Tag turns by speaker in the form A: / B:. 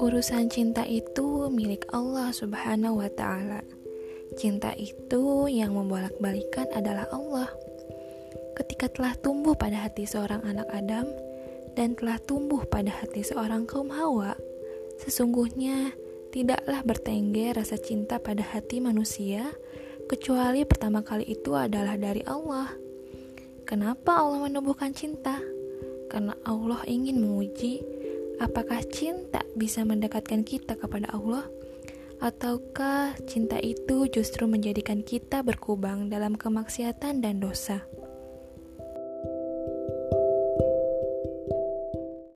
A: Urusan cinta itu milik Allah Subhanahu wa Ta'ala. Cinta itu yang membolak-balikan adalah Allah. Ketika telah tumbuh pada hati seorang anak Adam dan telah tumbuh pada hati seorang kaum Hawa, sesungguhnya tidaklah bertengger rasa cinta pada hati manusia, kecuali pertama kali itu adalah dari Allah. Kenapa Allah menumbuhkan cinta? Karena Allah ingin menguji Apakah cinta bisa mendekatkan kita kepada Allah? Ataukah cinta itu justru menjadikan kita berkubang dalam kemaksiatan dan dosa?